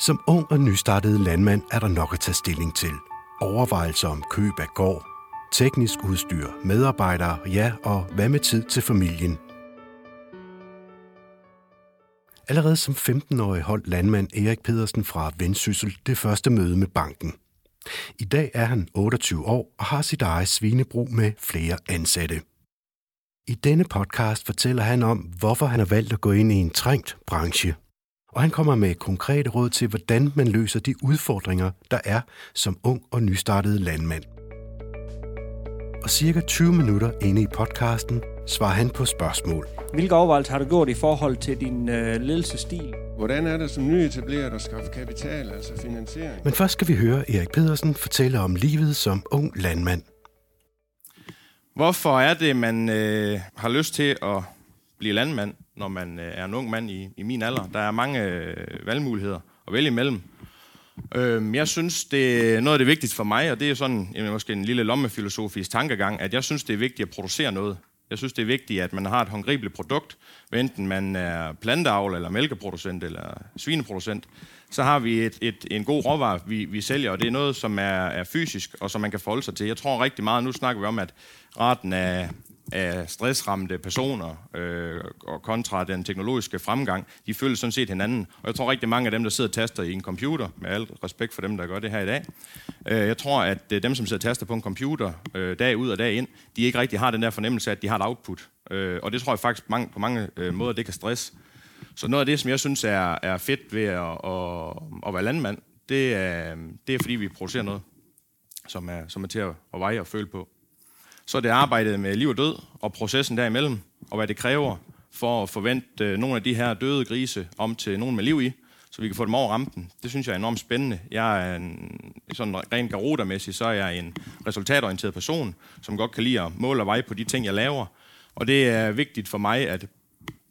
Som ung og nystartet landmand er der nok at tage stilling til. Overvejelser om køb af gård, teknisk udstyr, medarbejdere, ja, og hvad med tid til familien. Allerede som 15-årig holdt landmand Erik Pedersen fra Vendsyssel det første møde med banken. I dag er han 28 år og har sit eget svinebrug med flere ansatte. I denne podcast fortæller han om, hvorfor han har valgt at gå ind i en trængt branche. Og han kommer med konkrete råd til, hvordan man løser de udfordringer, der er som ung og nystartet landmand. Og cirka 20 minutter inde i podcasten svarer han på spørgsmål. Hvilke overvejelser har du gjort i forhold til din øh, ledelsesstil? Hvordan er det som nyetableret at skaffe kapital, altså finansiering? Men først skal vi høre Erik Pedersen fortælle om livet som ung landmand. Hvorfor er det, man øh, har lyst til at blive landmand, når man øh, er en ung mand i, i min alder? Der er mange øh, valgmuligheder at vælge imellem. Øh, jeg synes, det er noget af det vigtigste for mig, og det er sådan jamen, måske en lille lommefilosofisk tankegang, at jeg synes, det er vigtigt at producere noget. Jeg synes, det er vigtigt, at man har et håndgribeligt produkt, enten man er planteavl, eller mælkeproducent, eller svineproducent. Så har vi et, et, en god råvare, vi, vi sælger, og det er noget, som er, er fysisk, og som man kan forholde sig til. Jeg tror rigtig meget, nu snakker vi om, at raten af, af stressramte personer øh, og kontra den teknologiske fremgang, de følger sådan set hinanden. Og jeg tror rigtig mange af dem, der sidder og taster i en computer, med alt respekt for dem, der gør det her i dag, øh, jeg tror, at øh, dem, som sidder og taster på en computer øh, dag ud og dag ind, de ikke rigtig har den der fornemmelse af, at de har et output. Øh, og det tror jeg faktisk mange, på mange øh, måder, det kan stress. Så noget af det, som jeg synes er, er fedt ved at, at, at være landmand, det er, det er fordi, vi producerer noget, som er, som er til at, at veje og føle på så er det arbejdet med liv og død og processen derimellem, og hvad det kræver for at forvente øh, nogle af de her døde grise om til nogen med liv i, så vi kan få dem over rampen. Det synes jeg er enormt spændende. Jeg er en, sådan rent garotermæssigt, så er jeg en resultatorienteret person, som godt kan lide at måle og veje på de ting, jeg laver. Og det er vigtigt for mig, at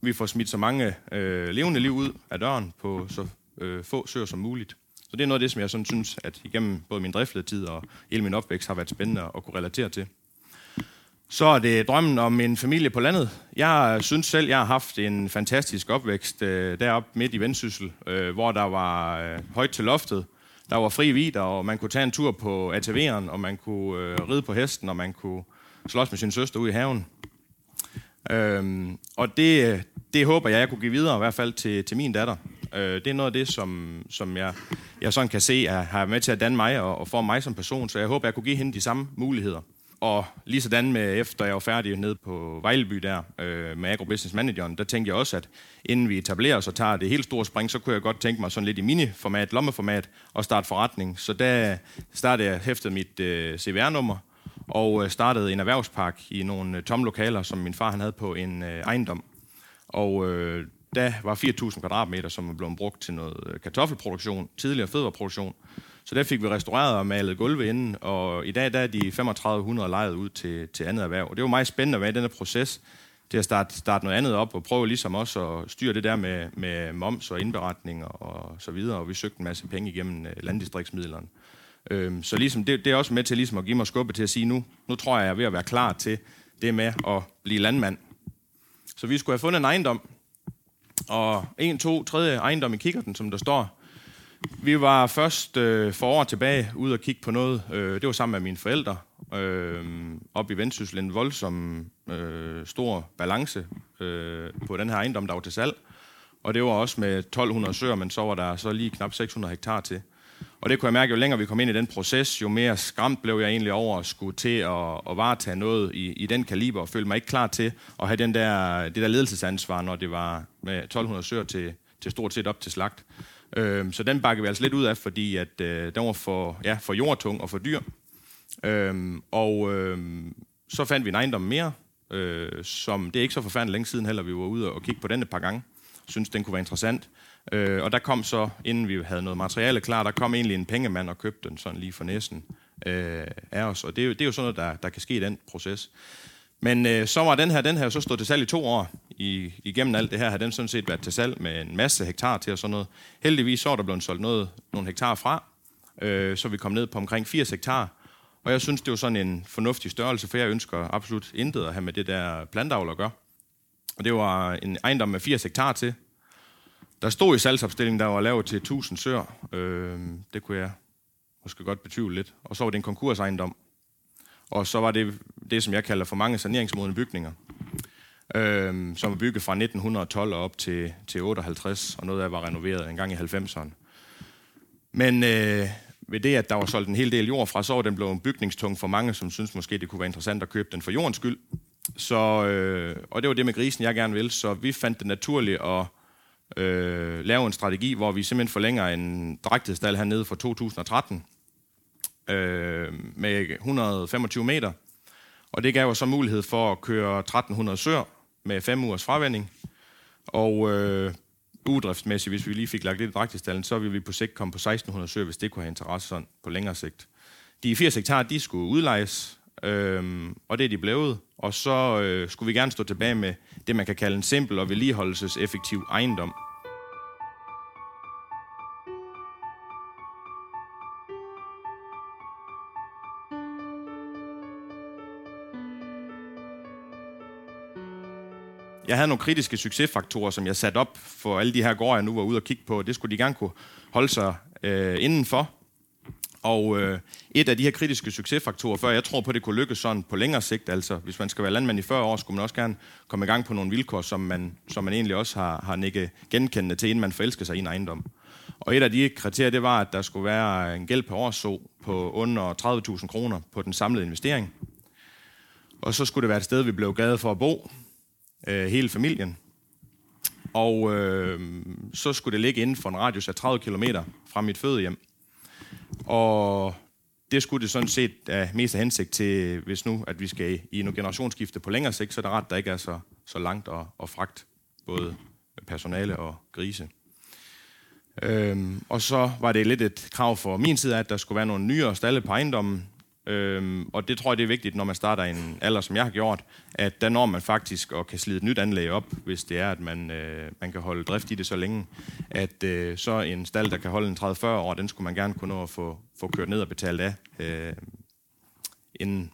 vi får smidt så mange øh, levende liv ud af døren på så øh, få søer som muligt. Så det er noget af det, som jeg sådan synes, at igennem både min tid og hele min opvækst har været spændende at kunne relatere til så er det drømmen om en familie på landet. Jeg synes selv, jeg har haft en fantastisk opvækst øh, deroppe midt i Vendsyssel, øh, hvor der var øh, højt til loftet. Der var fri vider, og man kunne tage en tur på ATV'eren, og man kunne øh, ride på hesten, og man kunne slås med sin søster ud i haven. Øhm, og det, det håber jeg, jeg kunne give videre, i hvert fald til, til min datter. Øh, det er noget af det, som, som jeg, jeg sådan kan se, at har med til at danne mig og, og forme mig som person, så jeg håber, jeg kunne give hende de samme muligheder. Og lige sådan med, efter jeg var færdig nede på Vejleby der øh, med Agrobusiness Manageren, der tænkte jeg også, at inden vi etablerer os og tager det helt store spring, så kunne jeg godt tænke mig sådan lidt i mini-format, lommeformat og starte forretning. Så der startede jeg hæftet mit øh, CVR-nummer og øh, startede en erhvervspark i nogle øh, tomme lokaler, som min far han havde på en øh, ejendom. Og øh, der var 4.000 kvadratmeter, som var blevet brugt til noget øh, kartoffelproduktion, tidligere fødevareproduktion. Så der fik vi restaureret og malet gulve inden, og i dag der er de 3500 lejet ud til, til andet erhverv. Og det var meget spændende at være i den her proces til at starte, starte noget andet op og prøve ligesom også at styre det der med, med moms og indberetning og så videre. Og vi søgte en masse penge igennem øh, landdistriktsmidlerne. Øhm, så ligesom det, det er også med til ligesom at give mig skubbe til at sige, nu, nu tror jeg, jeg er ved at være klar til det med at blive landmand. Så vi skulle have fundet en ejendom, og en, to, tredje ejendom i kikkerten, som der står, vi var først øh, for år tilbage ude og kigge på noget. Øh, det var sammen med mine forældre. Øh, op i Vendsyssel en voldsom øh, stor balance øh, på den her ejendom, der var til salg. Og det var også med 1200 søer, men så var der så lige knap 600 hektar til. Og det kunne jeg mærke, jo længere vi kom ind i den proces, jo mere skræmt blev jeg egentlig over at skulle til at, at varetage noget i, i den kaliber, og følte mig ikke klar til at have den der, det der ledelsesansvar, når det var med 1200 søer til, til stort set op til slagt. Øh, så den bakker vi altså lidt ud af, fordi at, øh, den var for, ja, for jordtung og for dyr. Øh, og øh, så fandt vi en ejendom mere, øh, som det er ikke så forfærdeligt længe siden heller, vi var ude og kigge på den et par gange. Synes den kunne være interessant. Øh, og der kom så, inden vi havde noget materiale klar, der kom egentlig en pengemand og købte den sådan lige for næsten øh, af os. Og det er jo, det er jo sådan noget, der, der kan ske i den proces. Men øh, så var den her, den her så stod til salg i to år. I, igennem alt det her har den sådan set været til salg med en masse hektar til og sådan noget. Heldigvis så er der blevet solgt noget, nogle hektar fra, øh, så vi kom ned på omkring 80 hektar. Og jeg synes, det var sådan en fornuftig størrelse, for jeg ønsker absolut intet at have med det der plantavl at gøre. Og det var en ejendom med 80 hektar til. Der stod i salgsopstillingen, der var lavet til 1000 søer. Øh, det kunne jeg måske godt betvivle lidt. Og så var det en konkursejendom. Og så var det det, som jeg kalder for mange saneringsmodne bygninger, øh, som var bygget fra 1912 og op til, til 58, og noget af var renoveret en gang i 90'erne. Men øh, ved det, at der var solgt en hel del jord fra, så var den blevet bygningstung for mange, som synes måske, det kunne være interessant at købe den for jordens skyld. Så, øh, og det var det med grisen, jeg gerne vil. Så vi fandt det naturligt at øh, lave en strategi, hvor vi simpelthen forlænger en drægtighedsstal hernede fra 2013 øh, med 125 meter. Og det gav os så mulighed for at køre 1300 sør med 5 ugers fravending. Og øh, ugedriftsmæssigt, hvis vi lige fik lagt lidt i drægtighedsstallen, så ville vi på sigt komme på 1600 sør, hvis det kunne have interesse sådan på længere sigt. De 80 hektar, de skulle udlejes, øh, og det er de blevet. Og så øh, skulle vi gerne stå tilbage med det, man kan kalde en simpel og vedligeholdelseseffektiv ejendom. Jeg havde nogle kritiske succesfaktorer, som jeg satte op for alle de her gårde, jeg nu var ude og kigge på. Det skulle de gerne kunne holde sig øh, indenfor. Og øh, et af de her kritiske succesfaktorer, før jeg tror på, at det kunne lykkes sådan på længere sigt, altså hvis man skal være landmand i 40 år, skulle man også gerne komme i gang på nogle vilkår, som man, som man egentlig også har, har nikket genkendende til, inden man forelsker sig i en ejendom. Og et af de kriterier, det var, at der skulle være en gæld per år så på under 30.000 kroner på den samlede investering. Og så skulle det være et sted, vi blev glade for at bo, øh, hele familien. Og øh, så skulle det ligge inden for en radius af 30 km fra mit fødehjem. Og det skulle det sådan set af mest af hensigt til, hvis nu, at vi skal i nogle generationsskifte på længere sigt, så er det ret, der ikke er så, så langt at, at fragt både personale og grise. Øhm, og så var det lidt et krav for min side, at der skulle være nogle nyere stalle på ejendommen, Øhm, og det tror jeg, det er vigtigt, når man starter en alder, som jeg har gjort, at der når man faktisk og kan slide et nyt anlæg op, hvis det er, at man, øh, man kan holde drift i det så længe, at øh, så en stald, der kan holde en 30-40 år, den skulle man gerne kunne nå at få, få kørt ned og betalt af øh, inden.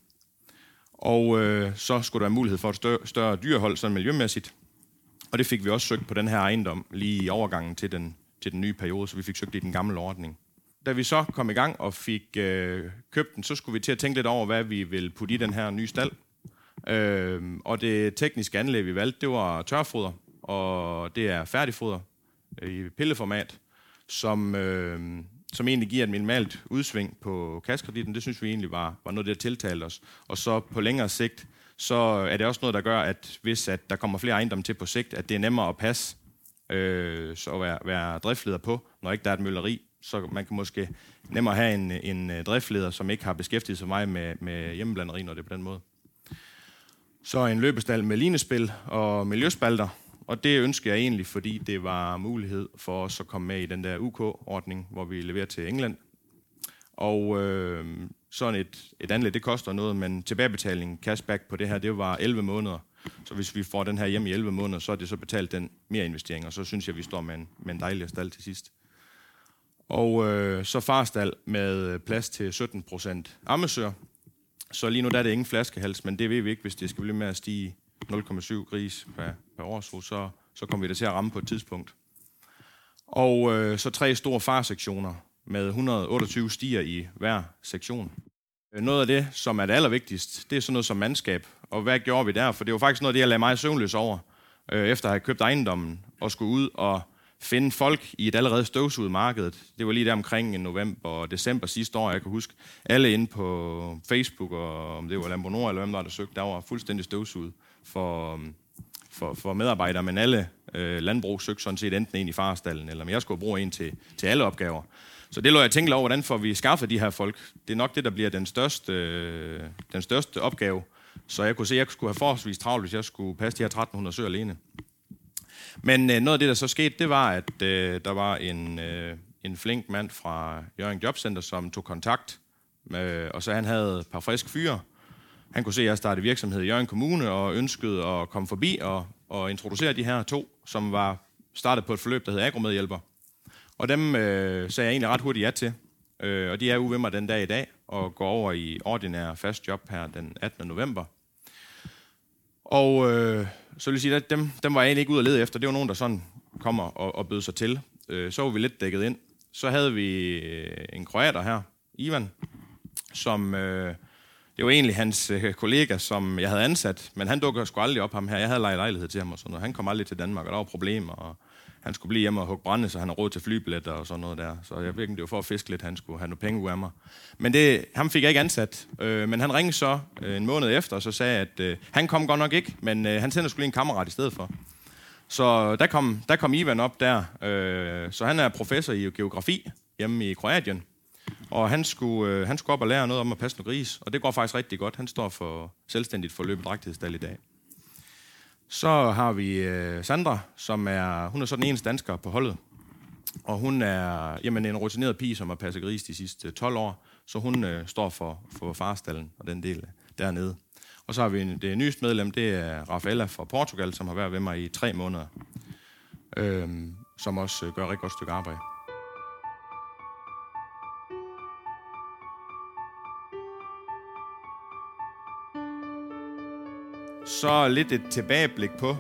Og øh, så skulle der være mulighed for et større, større dyrehold, sådan miljømæssigt. Og det fik vi også søgt på den her ejendom, lige i overgangen til den, til den nye periode, så vi fik søgt i den gamle ordning da vi så kom i gang og fik øh, købt den, så skulle vi til at tænke lidt over, hvad vi ville putte i den her nye stald. Øh, og det tekniske anlæg, vi valgte, det var tørfoder, og det er færdigfoder i pilleformat, som, øh, som egentlig giver et minimalt udsving på kaskrediten. Det synes vi egentlig var, var noget, der tiltalte os. Og så på længere sigt, så er det også noget, der gør, at hvis at der kommer flere ejendomme til på sigt, at det er nemmere at passe øh, så at være, være driftleder på, når ikke der er et mølleri, så man kan måske nemmere have en, en øh, driftleder, som ikke har beskæftiget sig meget med, med hjemmeblanderi, når det er på den måde. Så en løbestal med linespil og miljøspalter, og det ønsker jeg egentlig, fordi det var mulighed for os at komme med i den der UK-ordning, hvor vi leverer til England. Og øh, sådan et, et anlæg, det koster noget, men tilbagebetaling, cashback på det her, det var 11 måneder. Så hvis vi får den her hjem i 11 måneder, så er det så betalt den mere investering, og så synes jeg, vi står med en, med en dejlig stald til sidst. Og øh, så farstal med øh, plads til 17 procent ammesør. Så lige nu der er det ingen flaskehals, men det ved vi ikke, hvis det skal blive med at stige 0,7 gris per, per år, så, så kommer vi det til at ramme på et tidspunkt. Og øh, så tre store farsektioner med 128 stier i hver sektion. Øh, noget af det, som er det allervigtigste, det er sådan noget som mandskab. Og hvad gjorde vi der? For det var faktisk noget af det, jeg lagde mig søvnløs over, øh, efter at have købt ejendommen, og skulle ud og finde folk i et allerede støvsuget marked. Det var lige der omkring i november og december sidste år, jeg kan huske. Alle inde på Facebook, og om det var Lambo Nord eller hvem der, der søgte, der var fuldstændig støvsuget for, um, for, for medarbejdere, men alle øh, landbrug søgte sådan set enten en i farestallen, eller jeg skulle bruge en til, til alle opgaver. Så det lå jeg tænke over, hvordan får vi skaffet de her folk. Det er nok det, der bliver den største, øh, den største opgave. Så jeg kunne se, at jeg skulle have forholdsvis travlt, hvis jeg skulle passe de her 1300 søer alene. Men øh, noget af det, der så skete, det var, at øh, der var en, øh, en flink mand fra Jørgen Jobcenter, som tog kontakt, med, og så han havde et par friske fyre. Han kunne se, at jeg startede virksomhed i Jørgen Kommune, og ønskede at komme forbi og, og introducere de her to, som var startet på et forløb, der hedder Agromedhjælper. Og dem øh, sagde jeg egentlig ret hurtigt ja til. Øh, og de er ude ved mig den dag i dag, og går over i ordinær fast job her den 18. november. Og øh, så vil jeg sige, at dem, dem var jeg egentlig ikke ude at lede efter. Det var nogen, der sådan kommer og, og bød sig til. Øh, så var vi lidt dækket ind. Så havde vi øh, en kroater her, Ivan, som... Øh, det var egentlig hans øh, kollega, som jeg havde ansat, men han dukker sgu aldrig op ham her. Jeg havde lejet lejlighed til ham og sådan noget. Han kom aldrig til Danmark, og der var problemer, og han skulle blive hjemme og hugge brænde, så han har råd til flybilletter og sådan noget der. Så jeg ved ikke, det var for at fiske lidt, han skulle have nogle penge ud af mig. Men det, ham fik jeg ikke ansat. Øh, men han ringede så øh, en måned efter, og så sagde, at øh, han kom godt nok ikke, men øh, han sender skulle en kammerat i stedet for. Så der kom, der kom Ivan op der. Øh, så han er professor i geografi hjemme i Kroatien. Og han skulle, øh, han skulle op og lære noget om at passe noget gris, og det går faktisk rigtig godt. Han står for selvstændigt for løbedrægtighedsdal i dag. Så har vi øh, Sandra, som er, hun er så den eneste dansker på holdet. Og hun er jamen, en rutineret pige, som har passet gris de sidste øh, 12 år. Så hun øh, står for, for farstallen og den del øh, dernede. Og så har vi det nyeste medlem, det er Rafaela fra Portugal, som har været ved mig i tre måneder. Øh, som også øh, gør et rigtig godt stykke arbejde. Så lidt et tilbageblik på,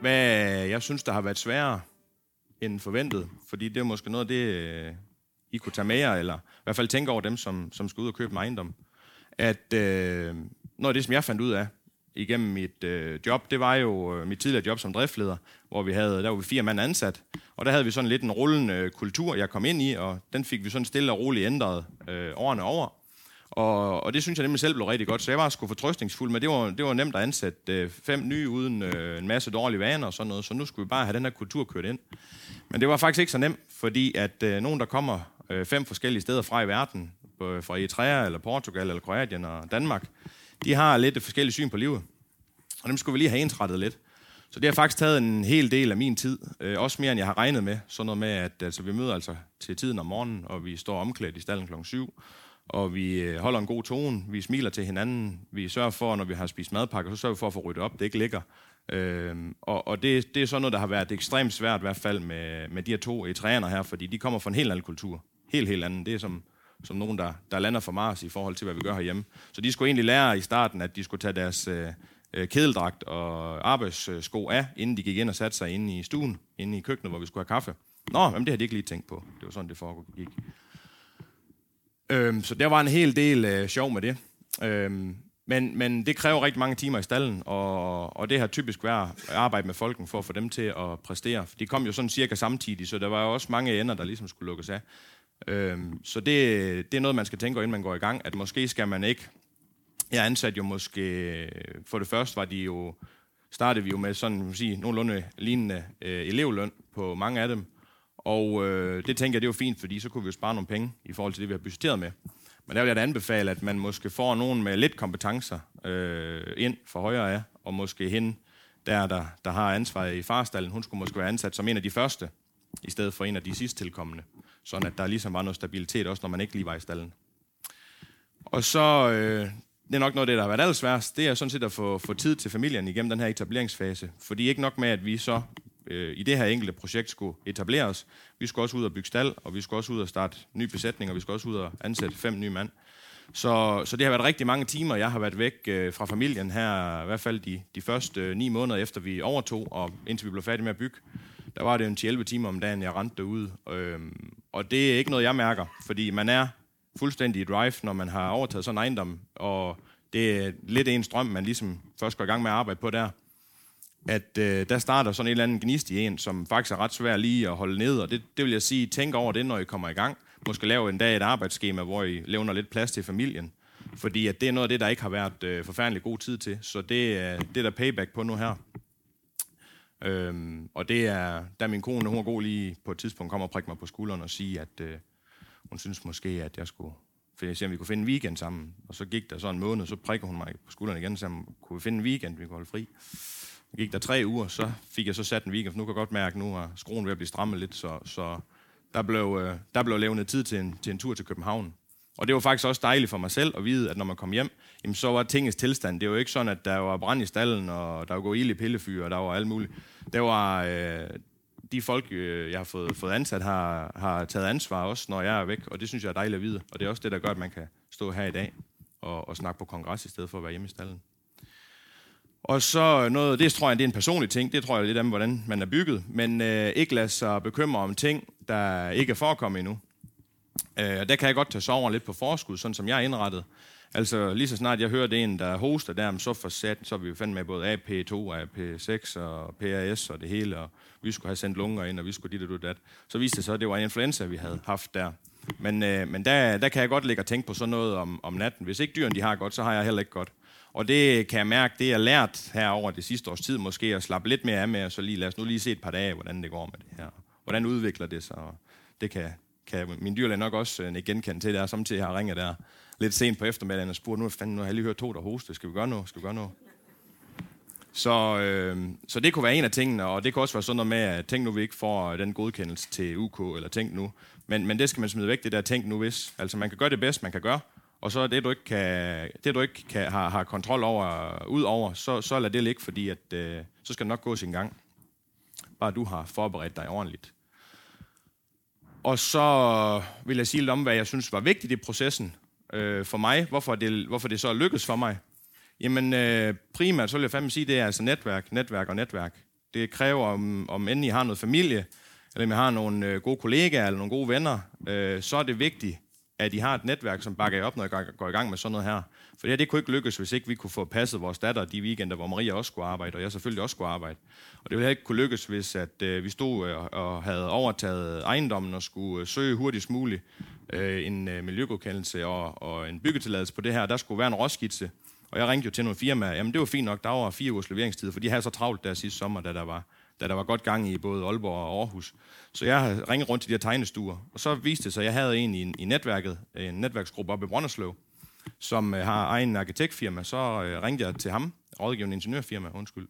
hvad jeg synes, der har været sværere end forventet. Fordi det er måske noget af det, øh, I kunne tage med jer, eller i hvert fald tænke over dem, som, som skal ud og købe en ejendom. At øh, noget af det, som jeg fandt ud af igennem mit øh, job, det var jo øh, mit tidligere job som driftleder, hvor vi havde, der var vi fire mand ansat. Og der havde vi sådan lidt en rullende øh, kultur, jeg kom ind i, og den fik vi sådan stille og roligt ændret øh, årene over. Og, og det synes jeg nemlig selv blev rigtig godt, så jeg var sgu fortrøstningsfuld, men det var, det var nemt at ansætte øh, fem nye uden øh, en masse dårlige vaner og sådan noget, så nu skulle vi bare have den her kultur kørt ind. Men det var faktisk ikke så nemt, fordi at øh, nogen, der kommer øh, fem forskellige steder fra i verden, øh, fra Eritrea eller Portugal eller Kroatien og Danmark, de har lidt et forskelligt syn på livet. Og dem skulle vi lige have ensrettet lidt. Så det har faktisk taget en hel del af min tid, øh, også mere end jeg har regnet med. Sådan noget med, at altså, vi møder altså til tiden om morgenen, og vi står omklædt i stallen kl. 7 og vi øh, holder en god tone, vi smiler til hinanden, vi sørger for, når vi har spist madpakker, så sørger vi for at få ryddet op, det ikke ligger. Øhm, og og det, det er sådan noget, der har været ekstremt svært i hvert fald med, med de her to øh, eritreaner her, fordi de kommer fra en helt anden kultur. Helt, helt anden. Det er som, som nogen, der, der lander for Mars i forhold til, hvad vi gør herhjemme. Så de skulle egentlig lære i starten, at de skulle tage deres øh, øh kedeldragt og arbejdssko af, inden de gik ind og satte sig inde i stuen, inde i køkkenet, hvor vi skulle have kaffe. Nå, men det havde de ikke lige tænkt på. Det var sådan, det foregik. Øhm, så der var en hel del øh, sjov med det. Øhm, men, men det kræver rigtig mange timer i stallen, og, og det har typisk været at arbejde med folken for at få dem til at præstere. De kom jo sådan cirka samtidig, så der var jo også mange ender, der ligesom skulle lukkes af. Øhm, så det, det er noget, man skal tænke over, inden man går i gang, at måske skal man ikke... Jeg ansatte jo måske... For det første var de jo... Startede vi jo med sådan, man sige, nogenlunde lignende øh, elevløn på mange af dem. Og øh, det tænker jeg, det er jo fint, fordi så kunne vi jo spare nogle penge i forhold til det, vi har budgetteret med. Men der vil jeg da anbefale, at man måske får nogen med lidt kompetencer øh, ind for højre af, og måske hende, der, der, der har ansvaret i farstallen, hun skulle måske være ansat som en af de første, i stedet for en af de sidst tilkommende. Sådan at der ligesom var noget stabilitet, også når man ikke lige var i stallen. Og så, øh, det er nok noget af det, der har været allersværst, det er sådan set at få, få tid til familien igennem den her etableringsfase. Fordi ikke nok med, at vi så øh, i det her enkelte projekt skulle etableres. Vi skulle også ud og bygge stald, og vi skulle også ud og starte ny besætning, og vi skulle også ud og ansætte fem nye mand. Så, så det har været rigtig mange timer. Jeg har været væk øh, fra familien her, i hvert fald de, de første øh, ni måneder efter vi overtog, og indtil vi blev færdige med at bygge. Der var det en 11 timer om dagen, jeg rendte derude. Øh, og det er ikke noget, jeg mærker, fordi man er fuldstændig i drive, når man har overtaget sådan en ejendom, og det er lidt en strøm, man ligesom først går i gang med at arbejde på der at øh, der starter sådan en eller anden gnist i en, som faktisk er ret svær lige at holde ned, og det, det vil jeg sige, tænk over det, når I kommer i gang. Måske lave en dag et arbejdsskema, hvor I levner lidt plads til familien. Fordi at det er noget af det, der ikke har været øh, forfærdelig god tid til. Så det, øh, det er der payback på nu her. Øhm, og det er, da min kone, hun er god lige på et tidspunkt, kommer og prikke mig på skulderen og sige, at øh, hun synes måske, at jeg skulle se, om vi kunne finde en weekend sammen. Og så gik der så en måned, så prikker hun mig på skulderen igen, så kunne vi finde en weekend, vi kunne holde fri gik der tre uger, så fik jeg så sat en weekend, for nu kan jeg godt mærke, at nu er skruen ved at blive strammet lidt, så, så der, blev, øh, der blev levnet tid til en, til en tur til København. Og det var faktisk også dejligt for mig selv at vide, at når man kom hjem, jamen så var tingens tilstand. Det var jo ikke sådan, at der var brand i stallen, og der var gået ild i pillefyr, og der var alt muligt. Det var... Øh, de folk, øh, jeg har fået, fået ansat, har, har taget ansvar også, når jeg er væk, og det synes jeg er dejligt at vide. Og det er også det, der gør, at man kan stå her i dag og, og snakke på kongres, i stedet for at være hjemme i stallen. Og så noget, det tror jeg, det er en personlig ting. Det tror jeg lidt om, hvordan man er bygget. Men øh, ikke lade sig bekymre om ting, der ikke er forekommet endnu. Øh, og der kan jeg godt tage sover lidt på forskud, sådan som jeg er indrettet. Altså lige så snart jeg hører det en, der hoster der, så for sat, så er vi fandt med både AP2, AP6 og PRS og det hele, og vi skulle have sendt lunger ind, og vi skulle dit og dat. Så viste det så, at det var en influenza, vi havde haft der. Men, øh, men der, der kan jeg godt ligge og tænke på sådan noget om, om natten. Hvis ikke dyrene de har godt, så har jeg heller ikke godt. Og det kan jeg mærke, det er lært her over det sidste års tid måske, at slappe lidt mere af med, og så lige, lad os nu lige se et par dage, hvordan det går med det her. Hvordan udvikler det sig, og det kan, kan min dyrlæge nok også øh, genkende til, der samtidig har ringet der lidt sent på eftermiddagen og spurgt, nu, fanden, nu har jeg lige hørt to, der hoste, skal vi gøre noget? Skal vi gøre noget? Så, øh, så det kunne være en af tingene, og det kunne også være sådan noget med, at tænk nu, vi ikke får øh, den godkendelse til UK, eller tænk nu. Men, men det skal man smide væk, det der tænk nu hvis. Altså man kan gøre det bedst, man kan gøre, og så det, du ikke, kan, det, du ikke kan, har, har kontrol over, ud over, så, så lad det ligge, fordi at, øh, så skal det nok gå sin gang. Bare du har forberedt dig ordentligt. Og så vil jeg sige lidt om, hvad jeg synes var vigtigt i processen øh, for mig. Hvorfor det, hvorfor det så lykkedes for mig. Jamen øh, primært, så vil jeg fandme sige, det er altså netværk, netværk og netværk. Det kræver, om, om end I har noget familie, eller om I har nogle øh, gode kollegaer eller nogle gode venner, øh, så er det vigtigt, at I har et netværk, som bakker jer op, når I går i gang med sådan noget her. For det her, det kunne ikke lykkes, hvis ikke vi kunne få passet vores datter de weekender, hvor Maria også skulle arbejde, og jeg selvfølgelig også skulle arbejde. Og det ville ikke kunne lykkes, hvis at, øh, vi stod øh, og havde overtaget ejendommen og skulle øh, søge hurtigst muligt øh, en øh, miljøgodkendelse og, og en byggetilladelse på det her. Der skulle være en råskitse. Og jeg ringte jo til nogle firmaer. Jamen, det var fint nok. Der var fire ugers leveringstid, for de havde så travlt der sidste sommer, da der var da der var godt gang i både Aalborg og Aarhus. Så jeg ringede rundt til de her tegnestuer, og så viste det sig, at jeg havde en i, i netværket, en netværksgruppe oppe i Brønderslev, som øh, har egen arkitektfirma. Så øh, ringede jeg til ham, rådgivende ingeniørfirma, undskyld.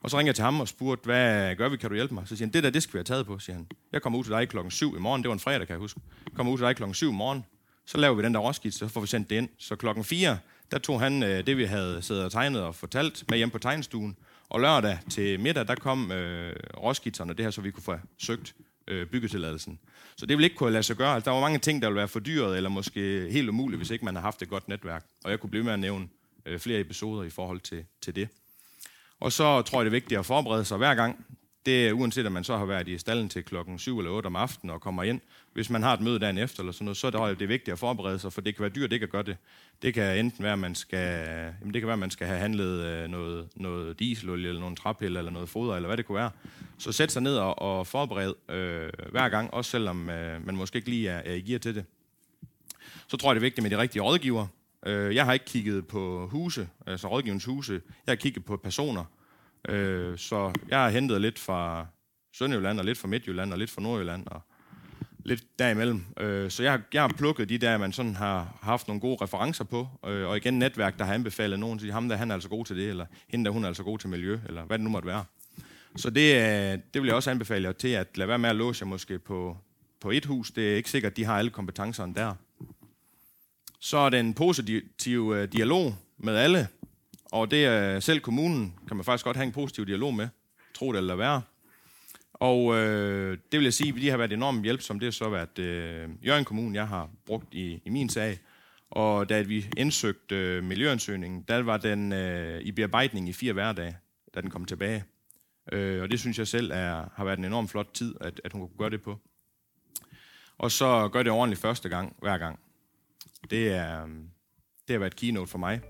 Og så ringede jeg til ham og spurgte, hvad gør vi, kan du hjælpe mig? Så siger han, det der, det skal vi have taget på, siger han. Jeg kommer ud til dig klokken 7 i morgen, det var en fredag, kan jeg huske. Jeg kommer ud til dig klokken 7 i morgen, så laver vi den der råskitse, så får vi sendt det ind. Så klokken 4, der tog han øh, det, vi havde siddet og tegnet og fortalt med hjem på tegnestuen. Og lørdag til middag, der kom øh, råskitserne, det her, så vi kunne få søgt øh, byggetilladelsen. Så det ville ikke kunne lade sig gøre. Altså, der var mange ting, der ville være fordyret, eller måske helt umuligt, hvis ikke man har haft et godt netværk. Og jeg kunne blive med at nævne øh, flere episoder i forhold til, til det. Og så tror jeg, det er vigtigt at forberede sig hver gang. Det er uanset, om man så har været i stallen til klokken 7 eller 8 om aftenen og kommer ind. Hvis man har et møde dagen efter eller sådan noget, så er det vigtigt at forberede sig, for det kan være dyrt, ikke at gøre det. Det kan enten være, at man skal, jamen det kan være, at man skal have handlet øh, noget, noget dieselolie eller nogle træpiller eller noget foder, eller hvad det kunne være. Så sæt sig ned og, og forbered øh, hver gang, også selvom øh, man måske ikke lige er, er i gear til det. Så tror jeg, det er vigtigt med de rigtige rådgiver. Øh, jeg har ikke kigget på huse, altså rådgivningshuse. Jeg har kigget på personer. Øh, så jeg har hentet lidt fra Sønderjylland, og lidt fra Midtjylland, og lidt fra Nordjylland, og lidt derimellem. Øh, så jeg har, jeg har plukket de der, man sådan har haft nogle gode referencer på, øh, og igen netværk, der har anbefalet nogen, til ham der, han er altså god til det, eller hende der, hun er altså god til miljø, eller hvad det nu måtte være. Så det, øh, det vil jeg også anbefale jer til, at lade være med at låse jer måske på, på et hus. Det er ikke sikkert, at de har alle kompetencerne der. Så er den positive øh, dialog med alle, og det er selv kommunen, kan man faktisk godt have en positiv dialog med, tro det eller være. Og øh, det vil jeg sige, at de har været enormt hjælpsomme. Det har så været øh, Jørgen Kommune, jeg har brugt i, i min sag. Og da vi indsøgte øh, miljøansøgningen, der var den øh, i bearbejdning i fire hverdage, da den kom tilbage. Øh, og det synes jeg selv er, har været en enorm flot tid, at, at hun kunne gøre det på. Og så gør det ordentligt første gang, hver gang. Det, er, øh, det har været keynote for mig.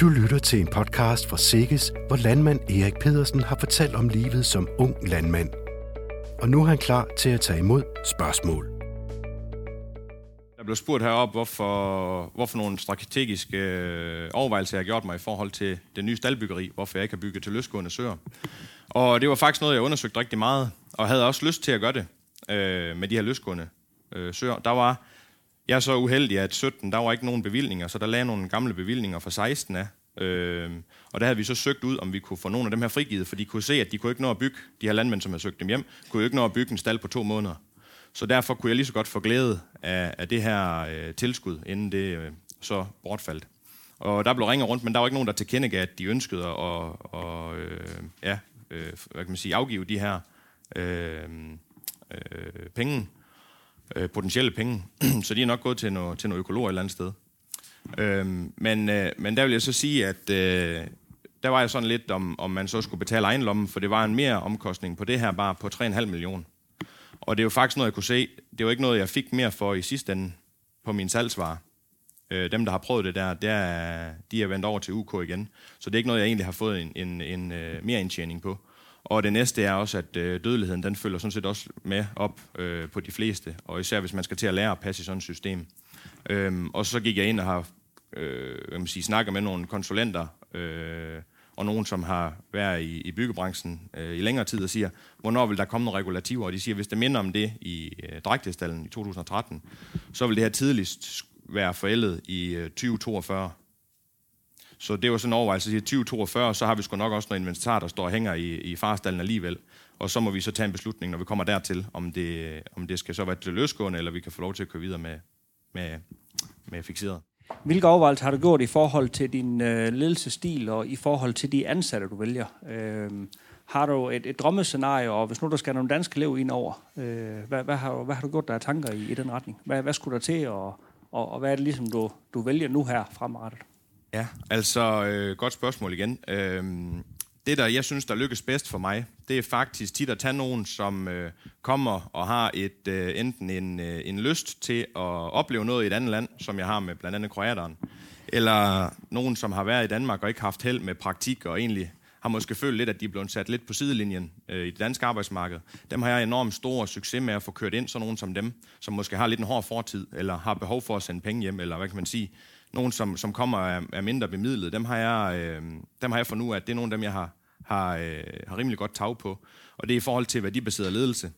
Du lytter til en podcast fra Sikkes, hvor landmand Erik Pedersen har fortalt om livet som ung landmand. Og nu er han klar til at tage imod spørgsmål. Jeg blev spurgt heroppe, hvorfor, hvorfor nogle strategiske øh, overvejelser jeg har gjort mig i forhold til det nye staldbyggeri, hvorfor jeg ikke har bygget til løsgående søer. Og det var faktisk noget, jeg undersøgte rigtig meget, og havde også lyst til at gøre det øh, med de her løsgående øh, søer. Der var jeg er så uheldig, at 17, der var ikke nogen bevillinger, så der lagde nogle gamle bevillinger fra 16 af. Øh, og der havde vi så søgt ud, om vi kunne få nogle af dem her frigivet, for de kunne se, at de kunne ikke nå at bygge, de her landmænd, som havde søgt dem hjem, kunne jo ikke nå at bygge en stald på to måneder. Så derfor kunne jeg lige så godt få glæde af, af det her øh, tilskud, inden det øh, så bortfaldt. Og der blev ringet rundt, men der var ikke nogen, der tilkendegav, at de ønskede at og, og, øh, ja, øh, hvad kan man sige, afgive de her øh, øh, penge øh, potentielle penge. så de er nok gået til noget, til noget økologer et eller andet sted. Øh, men, øh, men der vil jeg så sige, at øh, der var jeg sådan lidt, om, om man så skulle betale egen lomme, for det var en mere omkostning på det her bare på 3,5 millioner. Og det er jo faktisk noget, jeg kunne se. Det var ikke noget, jeg fik mere for i sidste ende på min salgsvarer. Øh, dem, der har prøvet det der, der, de er vendt over til UK igen. Så det er ikke noget, jeg egentlig har fået en, en, en uh, mere indtjening på. Og det næste er også, at øh, dødeligheden den følger sådan set også med op øh, på de fleste, og især hvis man skal til at lære at passe i sådan et system. Øhm, og så gik jeg ind og har øh, hvad man snakket med nogle konsulenter, øh, og nogen, som har været i, i byggebranchen øh, i længere tid og siger, hvornår vil der komme nogle regulativer? Og de siger, hvis det minder om det i øh, drægtestallen i 2013, så vil det her tidligst være forældet i øh, 2042. Så det var sådan en overvejelse, at 2042, så har vi sgu nok også noget inventar, der står og hænger i, i farstallen alligevel. Og så må vi så tage en beslutning, når vi kommer dertil, om det, om det skal så være til løsgående, eller vi kan få lov til at køre videre med, med, med fixeret. Hvilke overvejelser har du gjort i forhold til din øh, ledelsesstil og i forhold til de ansatte, du vælger? Øh, har du et, et drømmescenarie, og hvis nu der skal nogle danske elever ind over, øh, hvad, hvad, har, hvad har du gjort der tanker i, i den retning? Hvad, hvad skulle der til, og, og, og hvad er det ligesom, du, du vælger nu her fremadrettet? Ja, altså øh, godt spørgsmål igen. Øh, det, der jeg synes, der lykkes bedst for mig, det er faktisk tit at tage nogen, som øh, kommer og har et øh, enten en, øh, en lyst til at opleve noget i et andet land, som jeg har med blandt andet kroateren, eller nogen, som har været i Danmark og ikke haft held med praktik og egentlig har måske følt lidt, at de er blevet sat lidt på sidelinjen øh, i det danske arbejdsmarked. Dem har jeg enormt stor succes med at få kørt ind, så nogen som dem, som måske har lidt en hård fortid, eller har behov for at sende penge hjem, eller hvad kan man sige, nogen, som, som kommer af, af mindre bemidlet, dem har jeg, øh, dem har jeg for nu, at det er nogle af dem, jeg har, har, øh, har rimelig godt tag på. Og det er i forhold til værdibaseret ledelse.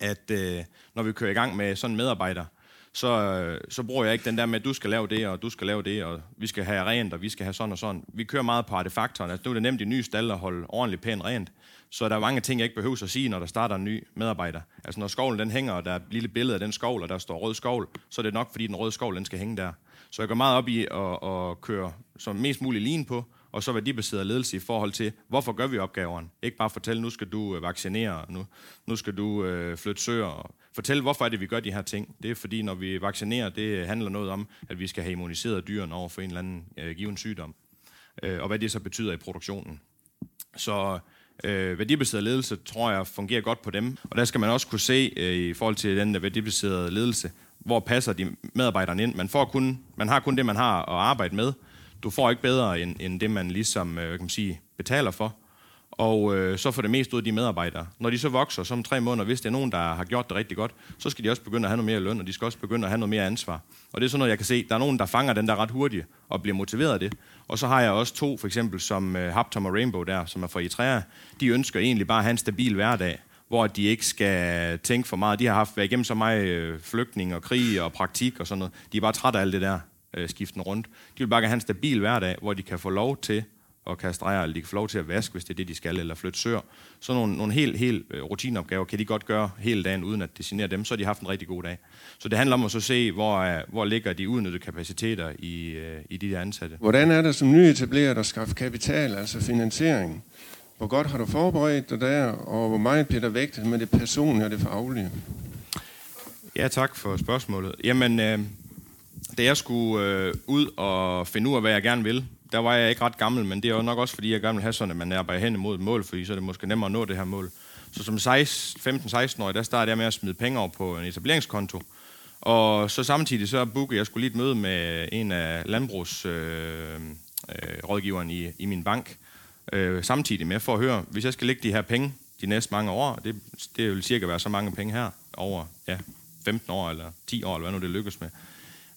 At øh, når vi kører i gang med sådan en medarbejder, så, øh, så bruger jeg ikke den der med, at du skal lave det, og du skal lave det, og vi skal have rent, og vi skal have sådan og sådan. Vi kører meget på artefaktoren. Altså, nu er det nemt i nye stald at holde ordentligt pænt rent. Så der er mange ting, jeg ikke behøver at sige, når der starter en ny medarbejder. Altså når skovlen den hænger, og der er et lille billede af den skovl, og der står rød skovl, så er det nok, fordi den røde skovl den skal hænge der. Så jeg går meget op i at, at køre som mest muligt lin på, og så værdibaseret ledelse i forhold til, hvorfor gør vi opgaverne? Ikke bare fortælle, nu skal du øh, vaccinere, nu, nu skal du øh, flytte søer. Fortæl, hvorfor er det, vi gør de her ting. Det er fordi, når vi vaccinerer, det handler noget om, at vi skal have immuniseret dyrene over for en eller anden øh, given sygdom. Øh, og hvad det så betyder i produktionen. Så øh, værdibaseret ledelse, tror jeg, fungerer godt på dem. Og der skal man også kunne se, øh, i forhold til den der værdibaserede ledelse, hvor passer de medarbejderne ind. Man, får kun, man har kun det, man har at arbejde med. Du får ikke bedre end, end det, man ligesom øh, kan man sige, betaler for. Og øh, så får det mest ud af de medarbejdere. Når de så vokser, som tre måneder, hvis det er nogen, der har gjort det rigtig godt, så skal de også begynde at have noget mere løn, og de skal også begynde at have noget mere ansvar. Og det er sådan noget, jeg kan se. Der er nogen, der fanger den der ret hurtigt og bliver motiveret af det. Og så har jeg også to, for eksempel som øh, Haptom og Rainbow der, som er fra Eritrea. De ønsker egentlig bare at have en stabil hverdag hvor de ikke skal tænke for meget. De har haft været igennem så meget øh, flygtning og krig og praktik og sådan noget. De er bare trætte af alt det der øh, skiften rundt. De vil bare have en stabil hverdag, hvor de kan få lov til at kastrere, eller de kan få lov til at vaske, hvis det er det, de skal, eller flytte sør. Så nogle, nogle helt, helt øh, rutineopgaver kan de godt gøre hele dagen, uden at designere dem, så har de haft en rigtig god dag. Så det handler om at så se, hvor, øh, hvor ligger de udnyttede kapaciteter i, øh, i de der ansatte. Hvordan er det som nyetableret at skaffe kapital, altså finansiering? Hvor godt har du forberedt dig der, og hvor meget bliver der vægtet med det personlige og det faglige? Ja, tak for spørgsmålet. Jamen, øh, da jeg skulle øh, ud og finde ud af, hvad jeg gerne vil, der var jeg ikke ret gammel, men det er jo nok også, fordi jeg gerne vil have sådan, at man arbejder hen imod et mål, fordi så er det måske nemmere at nå det her mål. Så som 15-16-årig, der startede jeg med at smide penge over på en etableringskonto. Og så samtidig så bookede jeg skulle lige et møde med en af landbrugsrådgiveren øh, øh, i, i min bank, øh, samtidig med, for at høre, hvis jeg skal lægge de her penge de næste mange år, det, det vil cirka være så mange penge her, over ja, 15 år eller 10 år, eller hvad nu det lykkes med,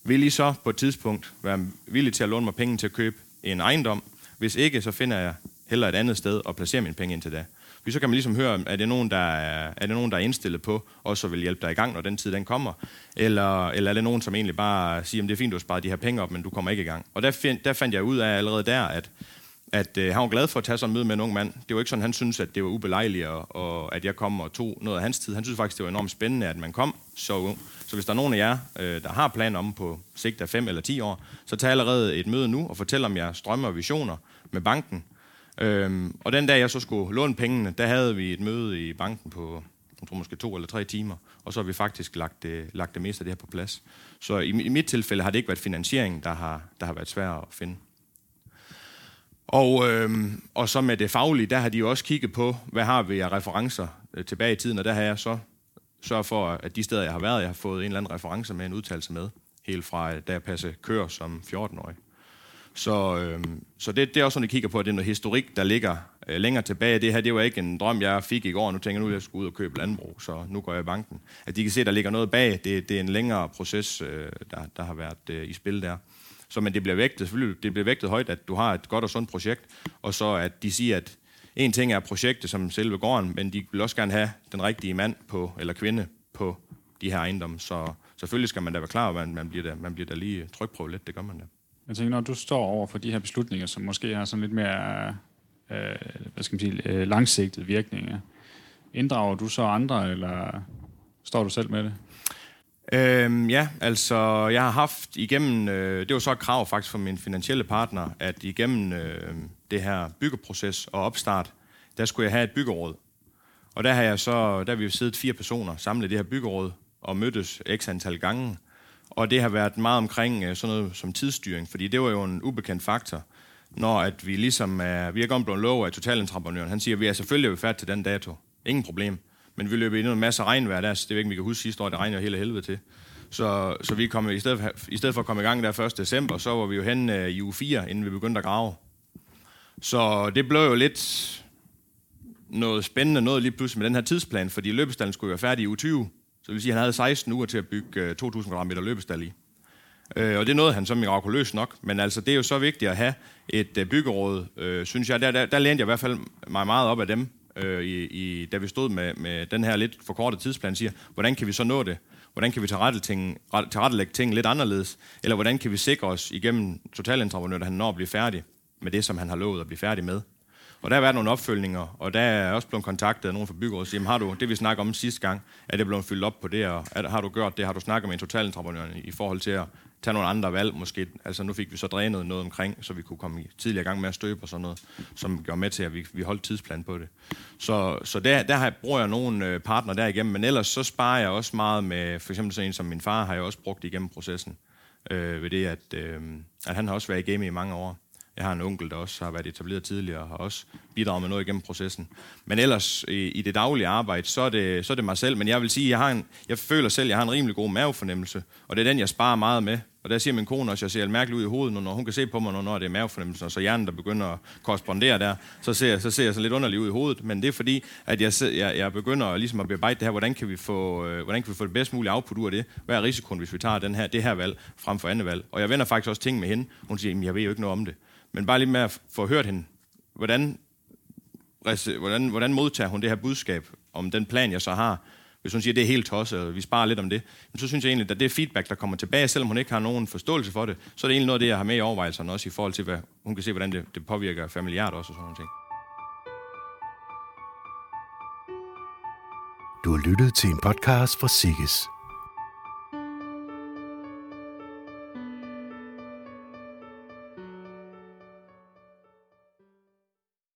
vil I så på et tidspunkt være villige til at låne mig penge til at købe en ejendom? Hvis ikke, så finder jeg heller et andet sted og placerer mine penge indtil da. For så kan man ligesom høre, er det nogen, der er, er, det nogen, der er indstillet på, og så vil hjælpe dig i gang, når den tid den kommer? Eller, eller er det nogen, som egentlig bare siger, at det er fint, du har sparet de her penge op, men du kommer ikke i gang? Og der, find, der fandt jeg ud af allerede der, at at øh, han var glad for at tage sådan en møde med en ung mand. Det var ikke sådan, han synes at det var ubelejligt, og, og at jeg kom og tog noget af hans tid. Han synes faktisk, det var enormt spændende, at man kom så ung. Så hvis der er nogen af jer, øh, der har planer om på sigt af 5 eller 10 år, så tag allerede et møde nu og fortæl om jeres drømme og visioner med banken. Øhm, og den dag, jeg så skulle låne pengene, der havde vi et møde i banken på jeg tror måske to eller tre timer, og så har vi faktisk lagt det, lagt det meste af det her på plads. Så i, i mit tilfælde har det ikke været finansieringen, der har, der har været svær at finde. Og, øh, og så med det faglige, der har de jo også kigget på, hvad har vi af referencer øh, tilbage i tiden, og der har jeg så sørget for, at de steder, jeg har været, jeg har fået en eller anden reference med, en udtalelse med, helt fra øh, da jeg passede kør som 14-årig. Så, øh, så det, det er også sådan, jeg kigger på, at det er noget historik, der ligger øh, længere tilbage. Det her, det var ikke en drøm, jeg fik i går, nu tænker jeg nu, at jeg skulle ud og købe landbrug, så nu går jeg i banken. At de kan se, at der ligger noget bag. Det, det er en længere proces, øh, der, der har været øh, i spil der. Så men det bliver vægtet, selvfølgelig, det bliver vægtet højt, at du har et godt og sundt projekt, og så at de siger, at en ting er projektet som selve gården, men de vil også gerne have den rigtige mand på, eller kvinde på de her ejendomme. Så selvfølgelig skal man da være klar over, at man bliver der, man bliver der lige trykprøvet lidt, det gør man da. Jeg tænker, når du står over for de her beslutninger, som måske har sådan lidt mere øh, hvad skal man sige, øh, langsigtede virkninger, inddrager du så andre, eller står du selv med det? Øhm, ja, altså jeg har haft igennem, øh, det var så et krav faktisk fra min finansielle partner, at igennem øh, det her byggeproces og opstart, der skulle jeg have et byggeråd. Og der har jeg så, der har vi siddet fire personer samlet i det her byggeråd og mødtes x antal gange. Og det har været meget omkring øh, sådan noget som tidsstyring, fordi det var jo en ubekendt faktor, når at vi ligesom er, vi er gået blevet lovet af totalentreprenøren. Han siger, at vi er selvfølgelig færdige til den dato. Ingen problem. Men vi løb ind i en masse regnvejr der, så det er ikke, vi kan huske sidste år, det regnede hele helvede til. Så, så vi kom, i, stedet for, i stedet for at komme i gang der 1. december, så var vi jo hen øh, i uge 4, inden vi begyndte at grave. Så det blev jo lidt noget spændende noget lige pludselig med den her tidsplan, fordi løbestallen skulle jo være færdig i uge 20. Så det vil sige, at han havde 16 uger til at bygge øh, 2.000 kvadratmeter løbestal i. Øh, og det nåede han så mirakuløst nok. Men altså, det er jo så vigtigt at have et øh, byggeråd, øh, synes jeg. Der, der, der lænede jeg i hvert fald mig meget op af dem, øh, i, i, da vi stod med, med den her lidt forkortede tidsplan, siger, hvordan kan vi så nå det? Hvordan kan vi tilrettelægge ting lidt anderledes? Eller hvordan kan vi sikre os igennem totalentreprenør, at han når at blive færdig med det, som han har lovet at blive færdig med? Og der har været nogle opfølgninger, og der er også blevet kontaktet af nogen fra byrådet, og siger, har du det, vi snakker om sidste gang, er det blevet fyldt op på det, og er, har du gjort det, har du snakket med en totalentreprenør i forhold til at tage nogle andre valg måske. Altså nu fik vi så drænet noget omkring, så vi kunne komme i tidligere gang med at støbe og sådan noget, som gjorde med til, at vi, vi holdt tidsplan på det. Så, så der, der har jeg, bruger jeg nogle øh, partner der igennem, men ellers så sparer jeg også meget med, for eksempel sådan en som min far har jeg også brugt igennem processen, øh, ved det, at, øh, at han har også været i game i mange år. Jeg har en onkel, der også har været etableret tidligere, og har også bidraget med noget igennem processen. Men ellers i, i det daglige arbejde, så er, det, så er det mig selv. Men jeg vil sige, jeg, har en, jeg føler selv, at jeg har en rimelig god mavefornemmelse, og det er den, jeg sparer meget med. Og der siger min kone også, at jeg ser mærkeligt ud i hovedet, når hun kan se på mig, når det er mavefornemmelsen, og så hjernen, der begynder at korrespondere der, så ser, så ser jeg så lidt underligt ud i hovedet. Men det er fordi, at jeg, jeg, jeg begynder ligesom at bearbejde det her, hvordan kan, vi få, øh, hvordan kan vi få det bedst mulige output ud af det? Hvad er risikoen, hvis vi tager den her, det her valg frem for andet valg? Og jeg vender faktisk også ting med hende. Hun siger, at jeg ved jo ikke noget om det. Men bare lige med at få hørt hende, hvordan, hvordan, hvordan modtager hun det her budskab om den plan, jeg så har? Hvis hun siger, at det er helt tosset, og vi sparer lidt om det, men så synes jeg egentlig, at det feedback, der kommer tilbage, selvom hun ikke har nogen forståelse for det, så er det egentlig noget af det, jeg har med i overvejelserne også i forhold til, hvad hun kan se, hvordan det, det påvirker familiært også og sådan noget. ting. Du har lyttet til en podcast fra Sikkes.